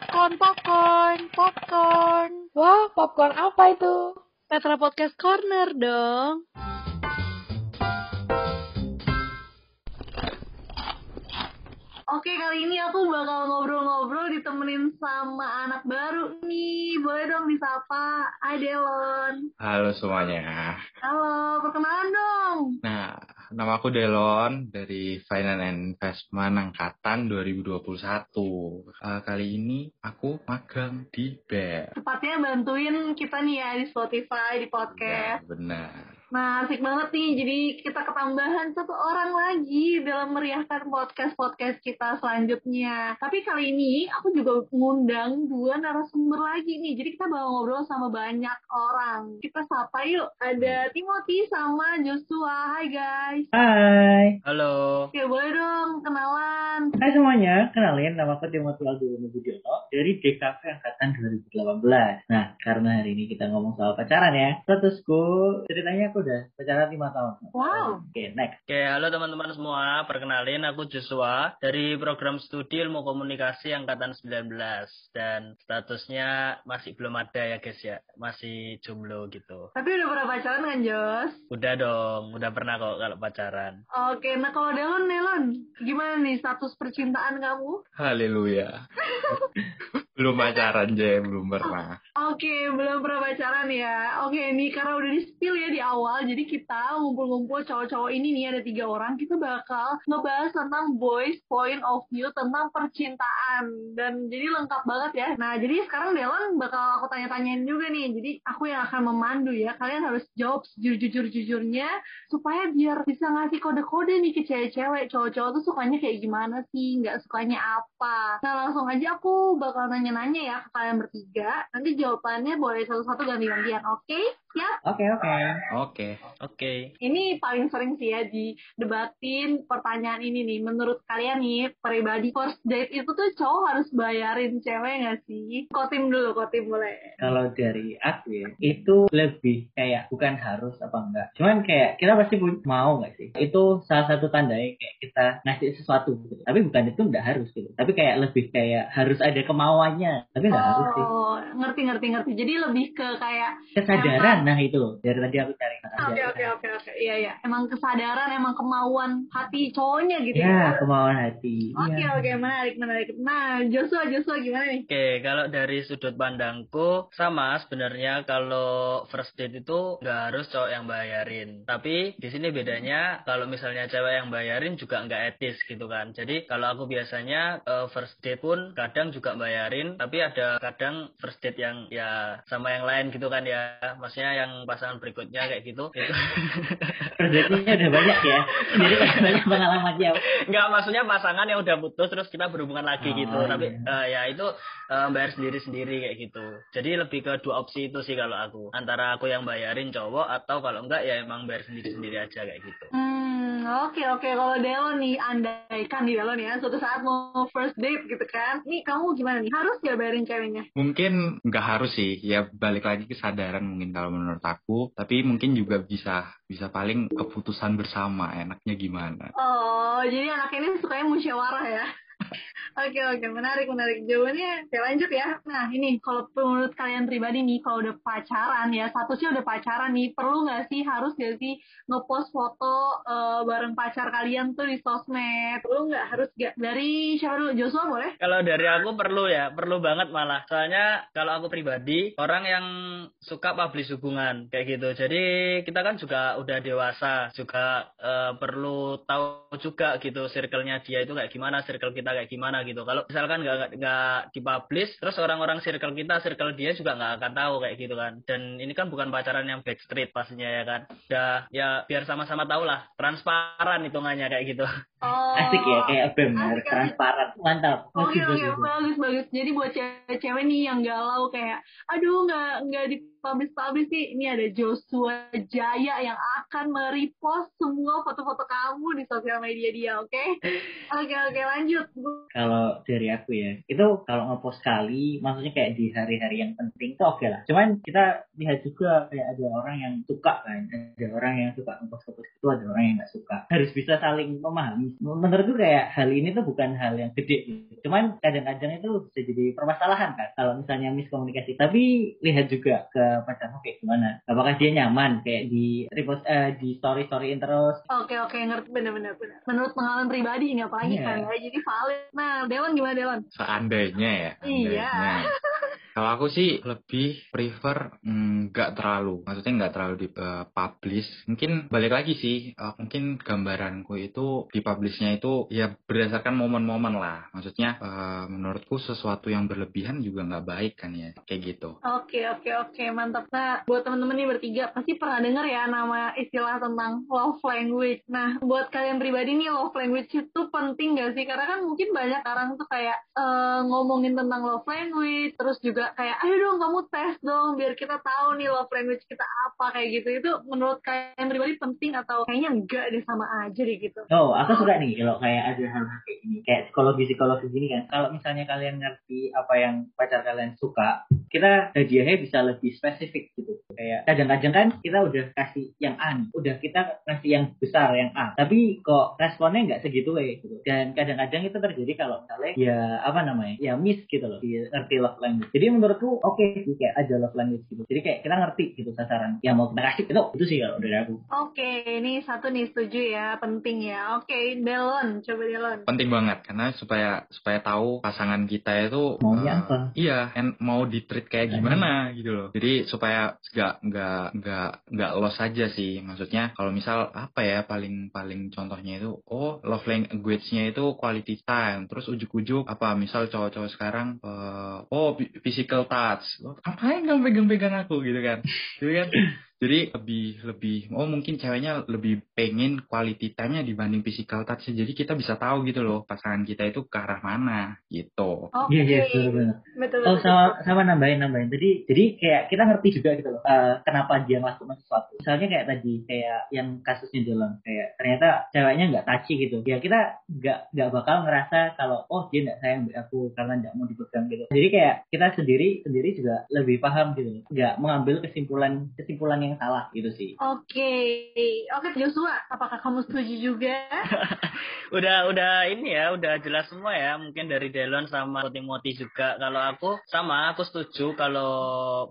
Popcorn, popcorn, popcorn. Wah, popcorn apa itu? Petra Podcast Corner dong. Oke, kali ini aku bakal ngobrol-ngobrol ditemenin sama anak baru nih. Boleh dong disapa. Hai Delon. Halo semuanya. Halo, perkenalan dong. Nah, nama aku Delon dari Finance and Investment Angkatan 2021. Uh, kali ini aku magang di BER. Tepatnya bantuin kita nih ya di Spotify, di podcast. Benar. Nah, asik banget nih. Jadi kita ketambahan satu orang lagi dalam meriahkan podcast-podcast kita selanjutnya. Tapi kali ini aku juga ngundang dua narasumber lagi nih. Jadi kita bakal ngobrol sama banyak orang. Kita sapa yuk. Ada Timothy sama Joshua. Hai guys. Hai. Halo. Ya boleh dong kenalan. Hai semuanya, kenalin nama aku Timothy Aldo Budiono dari DKV Angkatan 2018. Nah, karena hari ini kita ngomong soal pacaran ya, statusku ceritanya aku udah pacaran 5 tahun. Wow. Oke, next. Oke, halo teman-teman semua. Perkenalin aku Joshua dari program studi Ilmu Komunikasi angkatan 19 dan statusnya masih belum ada ya, guys ya. Masih jomblo gitu. Tapi udah pernah pacaran kan, Jos? Udah dong, udah pernah kok kalau pacaran. Oke, nah kalau Delon, Delon, gimana nih status percintaan kamu? Haleluya. belum pacaran aja, belum pernah. Oke, belum pernah pacaran ya. Oke, nih karena udah di spill ya di awal, jadi kita ngumpul-ngumpul cowok-cowok ini nih ada tiga orang, kita bakal ngebahas tentang boys point of view tentang percintaan dan jadi lengkap banget ya. Nah, jadi sekarang Delon bakal aku tanya-tanyain juga nih. Jadi aku yang akan memandu ya. Kalian harus jawab jujur-jujurnya supaya biar bisa ngasih kode-kode nih ke cewek-cewek. Cowok-cowok tuh sukanya kayak gimana sih? Nggak sukanya apa? Nah, langsung aja aku bakal nanya-nanya ya ke kalian bertiga. Nanti jawabannya boleh satu-satu ganti-gantian, oke? Siap? Oke, oke. Oke. Oke. Ini paling sering sih ya didebatin pertanyaan ini nih. Menurut kalian nih, pribadi first date itu tuh cowok harus bayarin cewek nggak sih? Kotim dulu, kotim boleh. Kalau dari aku ya, itu lebih kayak bukan harus apa enggak. Cuman kayak kita pasti mau nggak sih? Itu salah satu tandanya kayak kita ngasih sesuatu gitu. Tapi bukan itu enggak harus gitu. Tapi kayak lebih kayak harus ada kemauannya. Tapi enggak harus sih. Oh, ngerti, ngerti, ngerti. Jadi lebih ke kayak Kesadaran, nah itu. Dari tadi aku cari Oke oke oke oke iya iya emang kesadaran emang kemauan hati cowoknya gitu Ya, ya. kemauan hati. Oke Iya. oke menarik menarik. Nah Joshua Joshua gimana nih? Oke, kalau dari sudut pandangku sama sebenarnya kalau first date itu nggak harus cowok yang bayarin. Tapi di sini bedanya kalau misalnya cewek yang bayarin juga nggak etis gitu kan. Jadi kalau aku biasanya eh, first date pun kadang juga bayarin, tapi ada kadang first date yang ya sama yang lain gitu kan ya. Maksudnya yang pasangan berikutnya kayak gitu. Itu Perjanjiannya udah banyak ya. Jadi banyak pengalamannya. Nggak, maksudnya pasangan yang udah putus terus kita berhubungan lagi Oh, gitu. iya. Tapi eh, ya itu eh, bayar sendiri-sendiri kayak gitu. Jadi lebih ke dua opsi itu sih kalau aku. Antara aku yang bayarin cowok atau kalau enggak ya emang bayar sendiri-sendiri aja kayak gitu. Hmm oke oke kalau Delon nih andaikan nih Delon ya suatu saat mau first date gitu kan. Nih kamu gimana nih harus ya bayarin ceweknya? Mungkin nggak harus sih, ya balik lagi kesadaran mungkin kalau menurut aku. Tapi mungkin juga bisa bisa paling keputusan bersama enaknya gimana. Oh jadi anak ini sukanya musyawarah ya? Oke oke menarik menarik jawabannya saya lanjut ya. Nah ini kalau menurut kalian pribadi nih kalau udah pacaran ya statusnya udah pacaran nih perlu nggak sih harus nggak sih ngepost foto eh, bareng pacar kalian tuh di sosmed perlu nggak harus nggak dari siapa dulu Joshua boleh? Kalau dari aku perlu ya, perlu banget malah. Soalnya kalau aku pribadi, orang yang suka publish hubungan kayak gitu. Jadi kita kan juga udah dewasa, juga eh, perlu tahu juga gitu circle-nya dia itu kayak gimana, circle kita gimana gitu. Kalau misalkan nggak nggak- dipublish, terus orang-orang circle kita, circle dia juga nggak akan tahu kayak gitu kan. Dan ini kan bukan pacaran yang backstreet pastinya ya kan. Udah ya biar sama-sama tahu lah, transparan hitungannya kayak gitu. Oh, Asik ya, kayak BEM transparan. Mantap. Oke Bagus, oke bagus. bagus bagus. Jadi buat cewek-cewek nih yang galau kayak, aduh nggak nggak di publish-publish nih, ini ada Joshua Jaya yang akan merepost semua foto-foto kamu di sosial media dia, oke? Oke, oke, lanjut. Kalau dari aku ya, itu kalau ngepost sekali, maksudnya kayak di hari-hari yang penting itu oke lah. Cuman kita lihat juga kayak ada orang yang suka kan, ada orang yang suka ngepost foto itu, ada orang yang nggak suka. Harus bisa saling memahami. Menurutku kayak hal ini tuh bukan hal yang gede. Cuman kadang-kadang itu bisa jadi permasalahan kan. Kalau misalnya miskomunikasi. Tapi lihat juga ke pacarmu kayak gimana. Apakah dia nyaman kayak di repost eh, di story storyin terus. Oke, oke, ngerti bener-bener. bener. Menurut pengalaman pribadi, nggak apalagi Iya. kan ya, jadi valid. Nah, Dewan gimana Dewan? Seandainya ya. Iya. Kalau aku sih lebih prefer mm, nggak terlalu, maksudnya nggak terlalu di eh, publish. Mungkin balik lagi sih, eh, mungkin gambaranku itu di publishnya itu ya berdasarkan momen-momen lah. Maksudnya eh, menurutku sesuatu yang berlebihan juga nggak baik kan ya, kayak gitu. Oke oke oke mantap. Nah buat temen-temen nih bertiga pasti pernah dengar ya nama istilah tentang love language. Nah buat kalian pribadi nih love language itu penting gak sih? Karena kan mungkin banyak orang tuh kayak eh, ngomongin tentang love language, terus juga kayak ayo dong kamu tes dong biar kita tahu nih love language kita apa kayak gitu. Itu menurut kalian pribadi penting atau kayaknya enggak deh sama aja deh gitu. Oh, aku suka nih kalau kayak ada hal kayak gini, kayak psikologi-psikologi gini kan. Kalau misalnya kalian ngerti apa yang pacar kalian suka, kita hadiahnya bisa lebih spesifik gitu. Kayak kadang-kadang kan kita udah kasih yang A nih, udah kita kasih yang besar yang A, tapi kok responnya nggak segitu ya gitu. Dan kadang-kadang itu terjadi kalau misalnya ya apa namanya, ya miss gitu loh, dia ngerti love language. Jadi menurutku oke sih kayak ada love language gitu. Jadi kayak kita ngerti gitu sasaran yang mau kita kasih itu itu sih kalau dari aku. Oke, ini satu nih setuju ya, penting ya. Oke, Delon, coba Delon. Penting banget karena supaya supaya tahu pasangan kita itu Maunya eh, apa? Iya, en- mau di treat kayak gimana gitu loh. Jadi supaya nggak nggak nggak nggak los aja sih. Maksudnya kalau misal apa ya paling paling contohnya itu oh love language-nya itu quality time. Terus ujuk-ujuk apa misal cowok-cowok sekarang eh, oh phy- physical touch. Ngapain kamu pegang-pegang aku gitu kan? Gitu kan? Jadi lebih lebih oh mungkin ceweknya lebih pengen quality time-nya dibanding physical touch. Jadi kita bisa tahu gitu loh pasangan kita itu ke arah mana gitu. Oke, Iya, iya, benar-benar. betul Oh betul. sama sama nambahin nambahin tadi jadi kayak kita ngerti juga gitu loh eh, kenapa dia melakukan sesuatu misalnya kayak tadi kayak yang kasusnya jalan kayak ternyata ceweknya nggak touchy gitu ya kita nggak nggak bakal ngerasa kalau oh dia nggak sayang aku karena nggak mau dipegang gitu jadi kayak kita sendiri sendiri juga lebih paham gitu nggak mengambil kesimpulan kesimpulan yang salah gitu sih. Oke, oke Joshua, apakah kamu setuju juga? udah udah ini ya udah jelas semua ya. Mungkin dari Delon sama Timothy juga. Kalau aku sama aku setuju kalau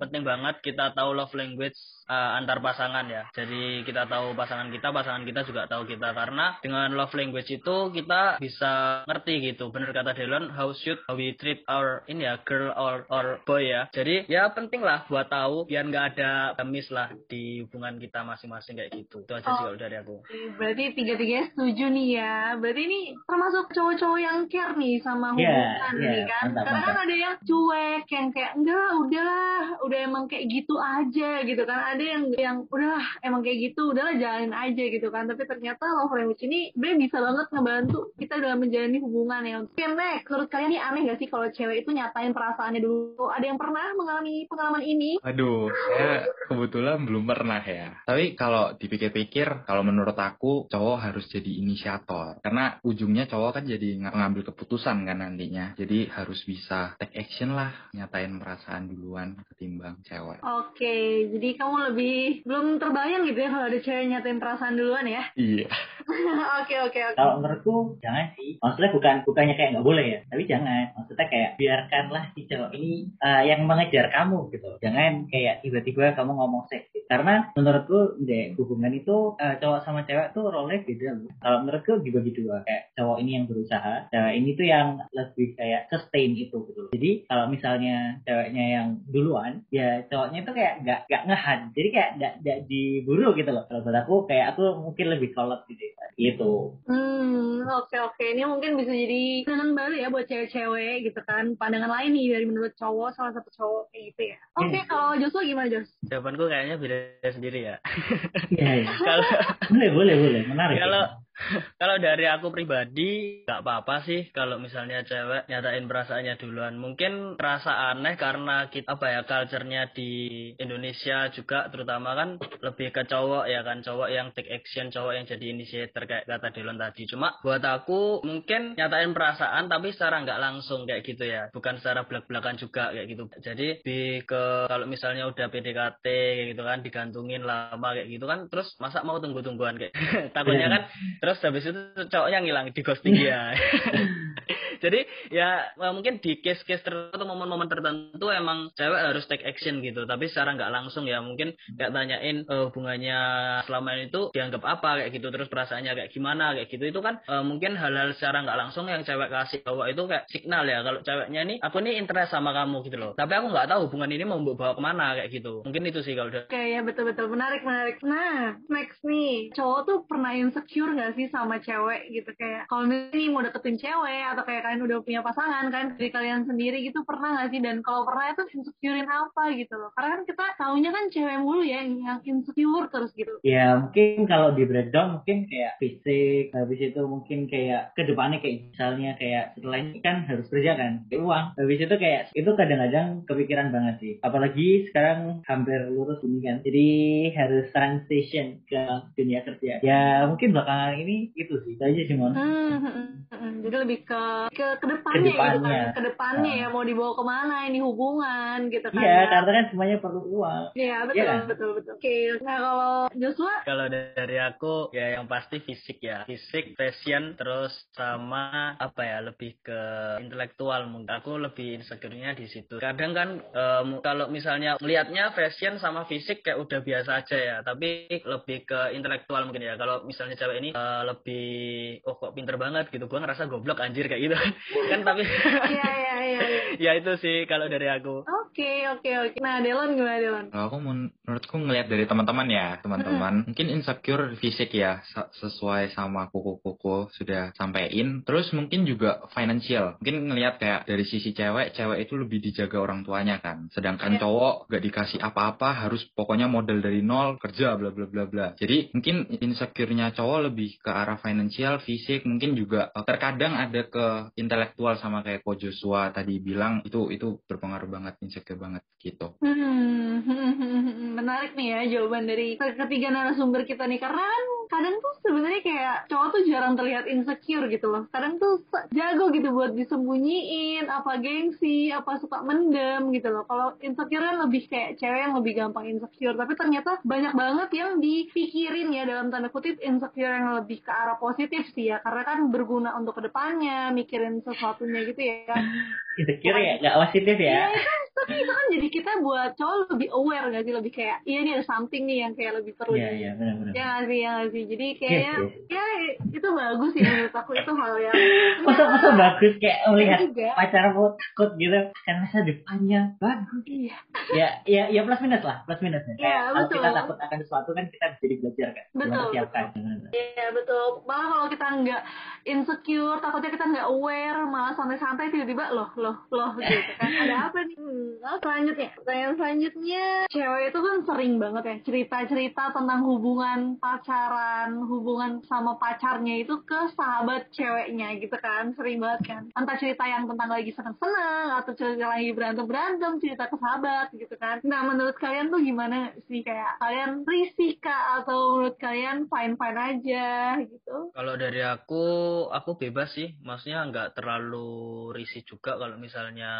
penting banget kita tahu love language uh, antar pasangan ya jadi kita tahu pasangan kita pasangan kita juga tahu kita karena dengan love language itu kita bisa ngerti gitu bener kata Delon how should we treat our ini ya girl or or boy ya jadi ya penting lah buat tahu biar nggak ada miss lah di hubungan kita masing-masing kayak gitu itu aja sih kalau dari aku Berarti tiga-tiganya setuju nih ya. Berarti ini termasuk cowok-cowok yang care nih sama Iya, hubungan iya, nih kan. mantap, Karena kan mantap. ada yang cuek, yang kayak enggak, udahlah, udah emang kayak gitu aja gitu kan. Ada yang yang udah emang kayak gitu, udahlah jalanin aja gitu kan. Tapi ternyata love language ini sebenarnya bisa banget ngebantu kita dalam menjalani hubungan ya. Oke, next. Menurut kalian ini aneh gak sih kalau cewek itu nyatain perasaannya dulu? Ada yang pernah mengalami pengalaman ini? Aduh, saya kebetulan belum pernah ya. Tapi kalau dipikir-pikir, kalau menurut aku cowok harus jadi inisiator. Karena ujungnya cowok kan jadi ng- ngambil keputusan kan nantinya. Jadi harus bisa take action lah, nyatain perasaan duluan ketimbang cewek. Oke, jadi kamu lebih belum terbayang gitu ya kalau ada cewek nyatain perasaan duluan ya? Iya. Oke oke oke. kalau menurutku jangan sih. Maksudnya bukan bukannya kayak nggak boleh ya tapi jangan. Maksudnya kayak biarkanlah si cowok ini eh, yang mengejar kamu gitu. Jangan kayak tiba-tiba kamu ngomong seks gitu. karena menurutku deh hubungan itu eh, cowok sama cewek tuh role beda loh. Kalau menurutku dibagi dua kayak cowok ini yang berusaha cewek ini tuh yang lebih kayak sustain itu gitu jadi kalau misalnya ceweknya yang duluan ya cowoknya tuh kayak nggak nggak ngehan. Jadi kayak nggak nggak diburu gitu loh. Kalau aku kayak aku mungkin lebih kolot gitu gitu Hmm, oke oke. Ini mungkin bisa jadi pandangan baru ya buat cewek-cewek gitu kan. Pandangan lain nih dari menurut cowok, salah satu cowok kayak gitu ya. Oke, Hmm. kalau Joshua gimana Jos? jawabanku kayaknya beda sendiri ya Iya, iya. kalau boleh, boleh, boleh. Menarik. kalau kalau dari aku pribadi nggak apa-apa sih kalau misalnya cewek nyatain perasaannya duluan. Mungkin terasa aneh karena kita apa ya culture-nya di Indonesia juga terutama kan lebih ke cowok ya kan cowok yang take action cowok yang jadi initiator kayak kata Delon tadi. Cuma buat aku mungkin nyatain perasaan tapi secara nggak langsung kayak gitu ya. Bukan secara belak-belakan juga kayak gitu. Jadi di ke kalau misalnya udah PDKT gitu kan digantungin lama kayak gitu kan terus masa mau tunggu-tungguan kayak takutnya kan terus habis itu cowoknya ngilang di ghosting dia. Jadi ya mungkin di case-case tertentu momen-momen tertentu emang cewek harus take action gitu. Tapi secara nggak langsung ya mungkin kayak tanyain uh, hubungannya selama ini tuh dianggap apa kayak gitu. Terus perasaannya kayak gimana kayak gitu. Itu kan uh, mungkin hal-hal secara nggak langsung yang cewek kasih bahwa itu kayak signal ya. Kalau ceweknya nih aku nih interest sama kamu gitu loh. Tapi aku nggak tahu hubungan ini mau bawa ke mana kayak gitu. Mungkin itu sih kalau udah. Oke ya betul-betul. Menarik menarik. Nah next nih. Cowok tuh pernah insecure gak sih sama cewek gitu kayak kalau misalnya mau deketin cewek atau kayak kalian udah punya pasangan kan dari kalian sendiri gitu pernah gak sih dan kalau pernah itu insecurein apa gitu loh karena kan kita tahunya kan cewek mulu ya yang insecure terus gitu. Ya mungkin kalau di breakdown mungkin kayak fisik, habis itu mungkin kayak ke depannya kayak misalnya kayak setelah ini kan harus kerja kan, kayak uang. Habis itu kayak itu kadang-kadang kepikiran banget sih. Apalagi sekarang hampir lurus ini kan, jadi harus transition ke dunia kerja. Ya mungkin belakangan ini itu sih, itu aja sih mon. Hmm, hmm, hmm, hmm. jadi lebih ke ke ke depannya, Ke depannya. gitu kan ke depannya ya mau dibawa ke mana ini hubungan gitu kan Iya, ya. karena kan semuanya perlu uang. Iya betul Iya kan? betul betul. Oke, nah kalau Joshua Kalau dari aku ya yang pasti fisik ya, fisik, fashion, terus sama apa ya lebih ke intelektual mungkin. Aku lebih insecure-nya di situ. Kadang kan em, kalau misalnya melihatnya fashion sama fisik kayak udah biasa aja ya, tapi lebih ke intelektual mungkin ya. Kalau misalnya cewek ini eh, lebih oh kok pinter banget gitu, gua ngerasa goblok anjir kayak gitu kan tapi Iya iya iya. iya. ya itu sih kalau dari aku. Oke oke oke. Nah Delon gimana Delon? Kalau aku men- menurutku ngelihat dari teman-teman ya, teman-teman mungkin insecure fisik ya sesuai sama kuku-kuku sudah sampein. Terus mungkin juga financial. Mungkin ngelihat kayak dari sisi cewek, cewek itu lebih dijaga orang tuanya kan. Sedangkan Iya. cowok gak dikasih apa-apa, harus pokoknya modal dari nol, kerja bla bla bla bla. Jadi mungkin insecure-nya cowok lebih ke arah financial, fisik, mungkin juga eh, terkadang ada ke intelektual sama kayak Ko Joshua tadi bilang itu itu berpengaruh banget insecure banget gitu. Hmm, menarik nih ya jawaban dari ketiga narasumber kita nih karena kan kadang tuh sebenarnya kayak cowok tuh jarang terlihat insecure gitu loh. Kadang tuh jago gitu buat disembunyiin apa gengsi, apa suka mendem gitu loh. Kalau insecure kan lebih kayak cewek yang lebih gampang insecure, tapi ternyata banyak banget yang dipikirin ya dalam tanda kutip insecure yang lebih ke arah positif sih ya karena kan berguna untuk ke depannya, mikirin sesuatunya gitu ya. Insecure ya, nggak positif Iya ya. itu kan tapi itu kan jadi kita buat cowok lebih aware gak sih lebih kayak iya ini ada something nih yang kayak lebih perlu Iya di- iya benar-benar. ya nggak sih ya nggak sih jadi kayaknya Yes, ya itu bagus sih menurut aku itu hal yang Masa masa bagus kayak melihat juga pacarmu takut gitu kan masa depannya bagus. iya Ya ya ya plus minus lah, plus minusnya. Iya, Kayak kalau betul. kita takut akan sesuatu kan kita jadi belajar kan. Betul, siapkan. Benar-benar. Iya betul. Malah kalau kita nggak insecure, takutnya kita nggak aware, malah santai-santai tiba-tiba loh, loh, loh gitu kan. Ada apa nih? Oh, selanjutnya, pertanyaan selanjutnya, cewek itu kan sering banget ya cerita-cerita tentang hubungan pacaran, hubungan sama pacarnya itu ke sahabat ceweknya gitu kan, sering banget kan. Entah cerita yang tentang lagi seneng-seneng atau cerita lagi berantem-berantem, cerita ke sahabat gitu kan. Nah menurut kalian tuh gimana sih kayak kalian risih kah atau menurut kalian fine-fine aja gitu? Kalau dari aku, aku bebas sih. Maksudnya nggak terlalu risih juga kalau misalnya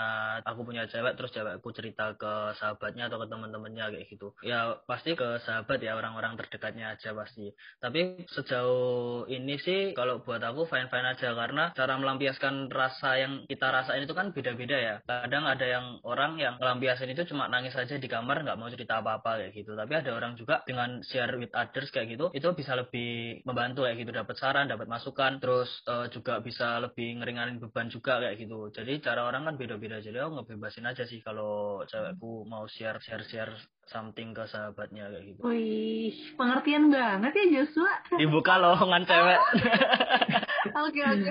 aku punya cewek terus cewek aku cerita ke sahabatnya atau ke teman-temannya kayak gitu. Ya pasti ke sahabat ya orang-orang terdekatnya aja pasti. Tapi sejauh ini sih kalau buat aku fine-fine aja karena cara melampiaskan rasa yang kita rasain itu kan beda-beda ya. Kadang ada yang orang yang melampiaskan itu cuma nangis aja di kamar nggak mau cerita apa-apa kayak gitu. Tapi ada orang juga dengan share with others kayak gitu itu bisa lebih membantu kayak gitu dapat saran dapat masukan terus eh, juga bisa lebih ngeringanin beban juga kayak gitu jadi cara orang kan beda-beda jadi aku ngebebasin aja sih kalau cewekku mau share share share something ke sahabatnya kayak gitu. Wih, pengertian banget ya Joshua. Dibuka lowongan cewek. Oke oke.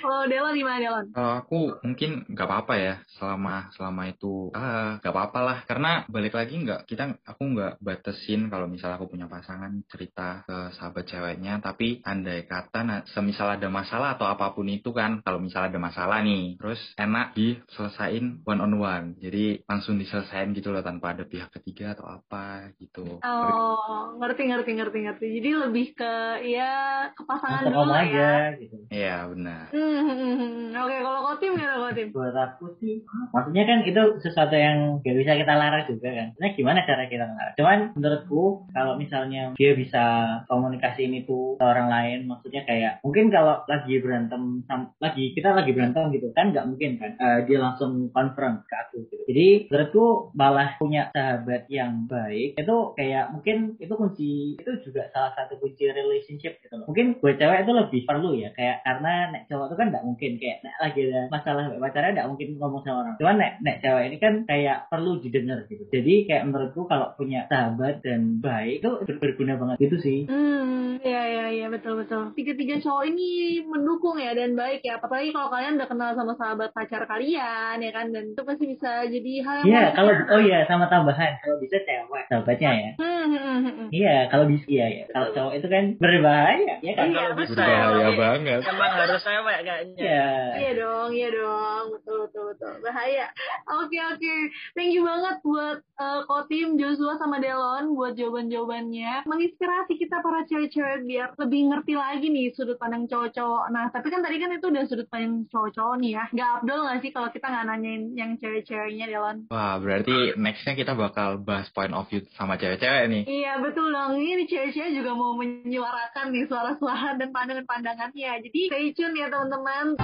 Kalau Delon gimana Delon? Kalau aku mungkin nggak apa-apa ya selama selama itu ah nggak apa-apa lah karena balik lagi nggak kita aku nggak batasin kalau misalnya aku punya pasangan cerita ke sahabat ceweknya tapi andai kata nah, semisal ada masalah atau apa pun itu kan kalau misalnya ada masalah nih terus enak diselesain one on one jadi langsung diselesain gitu loh tanpa ada pihak ketiga atau apa gitu. Oh, ngerti ngerti ngerti ngerti. Jadi lebih ke ya ke pasangan dulu aja ya. gitu Iya benar. Hmm, hmm, hmm, hmm. Oke, kalau Kotim gimana Kotim? buat aku sih maksudnya kan itu sesuatu yang gak bisa kita larang juga kan nah gimana cara kita larang cuman menurutku kalau misalnya dia bisa komunikasiin itu ke orang lain maksudnya kayak mungkin kalau lagi berantem lagi kita lagi berantem gitu kan nggak mungkin kan eh, dia langsung confront ke aku gitu jadi menurutku malah punya sahabat yang baik itu kayak mungkin itu kunci itu juga salah satu kunci relationship gitu loh. Mungkin buat cewek itu lebih perlu ya kayak karena nek cowok itu kan nggak mungkin kayak nek lagi ada masalah pacarnya nggak mungkin ngomong sama orang. Cuman nek nek cewek ini kan kayak perlu didengar gitu. Jadi kayak menurutku kalau punya sahabat dan baik itu ber- berguna banget. Gitu sih. Hmm, ya ya ya betul betul. Tiga-tiga cowok ini mendukung ya dan baik ya. Apalagi kalau kalian udah kenal sama sahabat pacar kalian ya kan? Dan itu pasti bisa jadi hal yang Iya, baik kalau oh iya sama tambahan kalau bisa cewek sahabatnya ya. Hmm, hmm, hmm, hmm. Iya, kalau bisa iya ya. Kalau cowok itu kan berbahaya, ya kan? Iya, Kalau bisa betul. ya, Berbahaya tapi banget. Emang harus cewek kayaknya. Iya. Iya dong, iya dong, betul betul betul, bahaya. Oke oke, thank you banget buat eh, Kotim, Joshua sama Delon buat jawaban-jawabannya, menginspirasi kita para cewek-cewek biar lebih ngerti lagi nih sudut pandang cowok-cowok. Nah tapi kan tadi kan itu udah sudut pandang cowok-cowok nih ya, nggak abdol nggak sih kalau kita nggak nanyain yang cewek-ceweknya Delon? Wah berarti nextnya kita bakal bahas point of view sama cewek-cewek nih. Iya betul dong, ini cewek-cewek juga mau menyuarakan nih suara-suara dan pandangan-pandangannya. Jadi stay tune ya teman-teman.